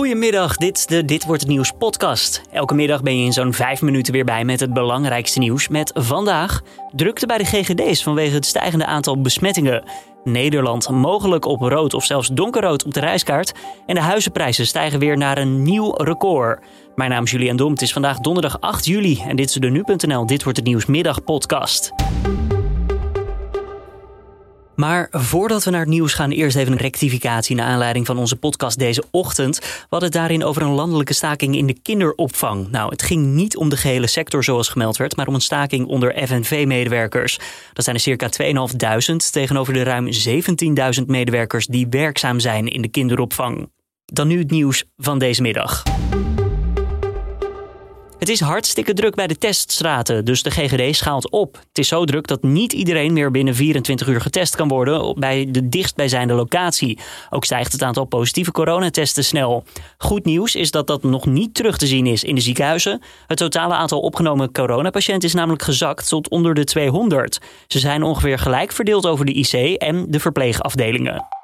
Goedemiddag, dit is de Dit Wordt Het Nieuws podcast. Elke middag ben je in zo'n vijf minuten weer bij met het belangrijkste nieuws. Met vandaag drukte bij de GGD's vanwege het stijgende aantal besmettingen. Nederland mogelijk op rood of zelfs donkerrood op de reiskaart. En de huizenprijzen stijgen weer naar een nieuw record. Mijn naam is Julian Dom, het is vandaag donderdag 8 juli en dit is de Nu.nl Dit Wordt Het Nieuws middag podcast. Maar voordat we naar het nieuws gaan, eerst even een rectificatie naar aanleiding van onze podcast deze ochtend. We hadden het daarin over een landelijke staking in de kinderopvang. Nou, het ging niet om de gehele sector zoals gemeld werd, maar om een staking onder FNV-medewerkers. Dat zijn er circa 2.500 tegenover de ruim 17.000 medewerkers die werkzaam zijn in de kinderopvang. Dan nu het nieuws van deze middag. Het is hartstikke druk bij de teststraten, dus de GGD schaalt op. Het is zo druk dat niet iedereen meer binnen 24 uur getest kan worden bij de dichtstbijzijnde locatie. Ook stijgt het aantal positieve coronatesten snel. Goed nieuws is dat dat nog niet terug te zien is in de ziekenhuizen. Het totale aantal opgenomen coronapatiënten is namelijk gezakt tot onder de 200. Ze zijn ongeveer gelijk verdeeld over de IC en de verpleegafdelingen.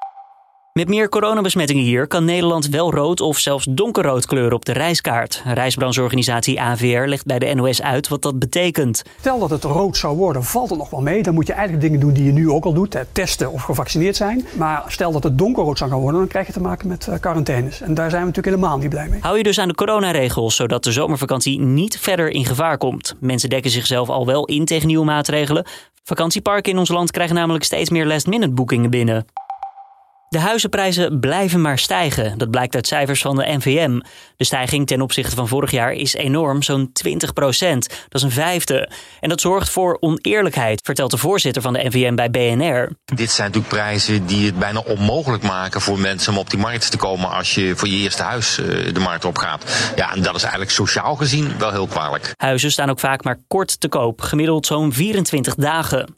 Met meer coronabesmettingen hier kan Nederland wel rood of zelfs donkerrood kleuren op de reiskaart. Reisbrancheorganisatie AVR legt bij de NOS uit wat dat betekent. Stel dat het rood zou worden, valt het nog wel mee. Dan moet je eigenlijk dingen doen die je nu ook al doet, testen of gevaccineerd zijn. Maar stel dat het donkerrood zou gaan worden, dan krijg je te maken met eh, quarantaines. En daar zijn we natuurlijk helemaal niet blij mee. Hou je dus aan de coronaregels, zodat de zomervakantie niet verder in gevaar komt. Mensen dekken zichzelf al wel in tegen nieuwe maatregelen. Vakantieparken in ons land krijgen namelijk steeds meer last-minute boekingen binnen. De huizenprijzen blijven maar stijgen. Dat blijkt uit cijfers van de NVM. De stijging ten opzichte van vorig jaar is enorm, zo'n 20 procent. Dat is een vijfde. En dat zorgt voor oneerlijkheid, vertelt de voorzitter van de NVM bij BNR. Dit zijn natuurlijk prijzen die het bijna onmogelijk maken voor mensen om op die markt te komen als je voor je eerste huis eh, de markt op gaat. Ja, en dat is eigenlijk sociaal gezien wel heel kwalijk. Huizen staan ook vaak maar kort te koop, gemiddeld zo'n 24 dagen.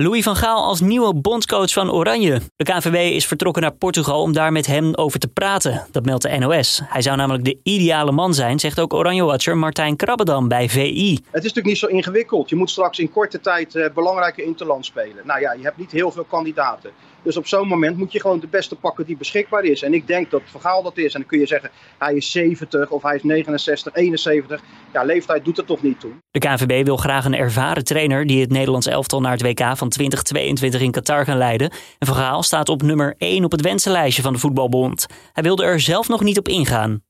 Louis van Gaal als nieuwe bondscoach van Oranje. De KNVB is vertrokken naar Portugal om daar met hem over te praten. Dat meldt de NOS. Hij zou namelijk de ideale man zijn, zegt ook Oranje-watcher Martijn Krabbedam bij VI. Het is natuurlijk niet zo ingewikkeld. Je moet straks in korte tijd uh, belangrijke interland spelen. Nou ja, je hebt niet heel veel kandidaten. Dus op zo'n moment moet je gewoon de beste pakken die beschikbaar is. En ik denk dat Vergaal dat is. En dan kun je zeggen, hij is 70 of hij is 69, 71. Ja, leeftijd doet er toch niet toe. De KNVB wil graag een ervaren trainer die het Nederlands elftal naar het WK van 2022 in Qatar gaan leiden. En Vergaal staat op nummer 1 op het wensenlijstje van de voetbalbond. Hij wilde er zelf nog niet op ingaan.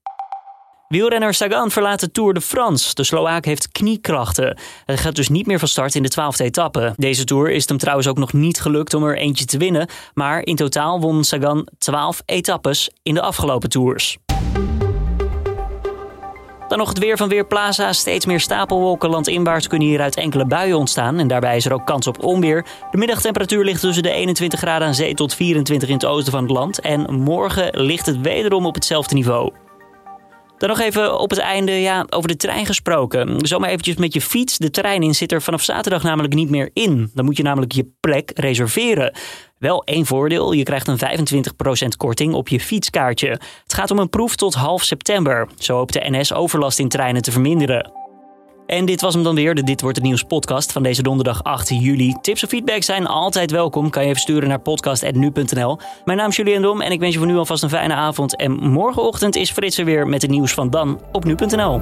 Wielrenner Sagan verlaat de Tour de France. De Sloaak heeft kniekrachten. Hij gaat dus niet meer van start in de twaalfde etappe. Deze Tour is hem trouwens ook nog niet gelukt om er eentje te winnen. Maar in totaal won Sagan 12 etappes in de afgelopen Tours. Dan nog het weer van Weerplaza. Steeds meer stapelwolken landinwaarts kunnen hieruit enkele buien ontstaan. En daarbij is er ook kans op onweer. De middagtemperatuur ligt tussen de 21 graden aan zee tot 24 in het oosten van het land. En morgen ligt het wederom op hetzelfde niveau. Dan nog even op het einde ja, over de trein gesproken. Zomaar eventjes met je fiets de trein in zit er vanaf zaterdag namelijk niet meer in. Dan moet je namelijk je plek reserveren. Wel één voordeel, je krijgt een 25% korting op je fietskaartje. Het gaat om een proef tot half september. Zo hoopt de NS overlast in treinen te verminderen. En dit was hem dan weer, de Dit Wordt Het Nieuws podcast van deze donderdag 8 juli. Tips of feedback zijn altijd welkom. Kan je even sturen naar podcast.nu.nl. Mijn naam is Julian Dom en ik wens je voor nu alvast een fijne avond. En morgenochtend is Frits er weer met het nieuws van Dan op nu.nl.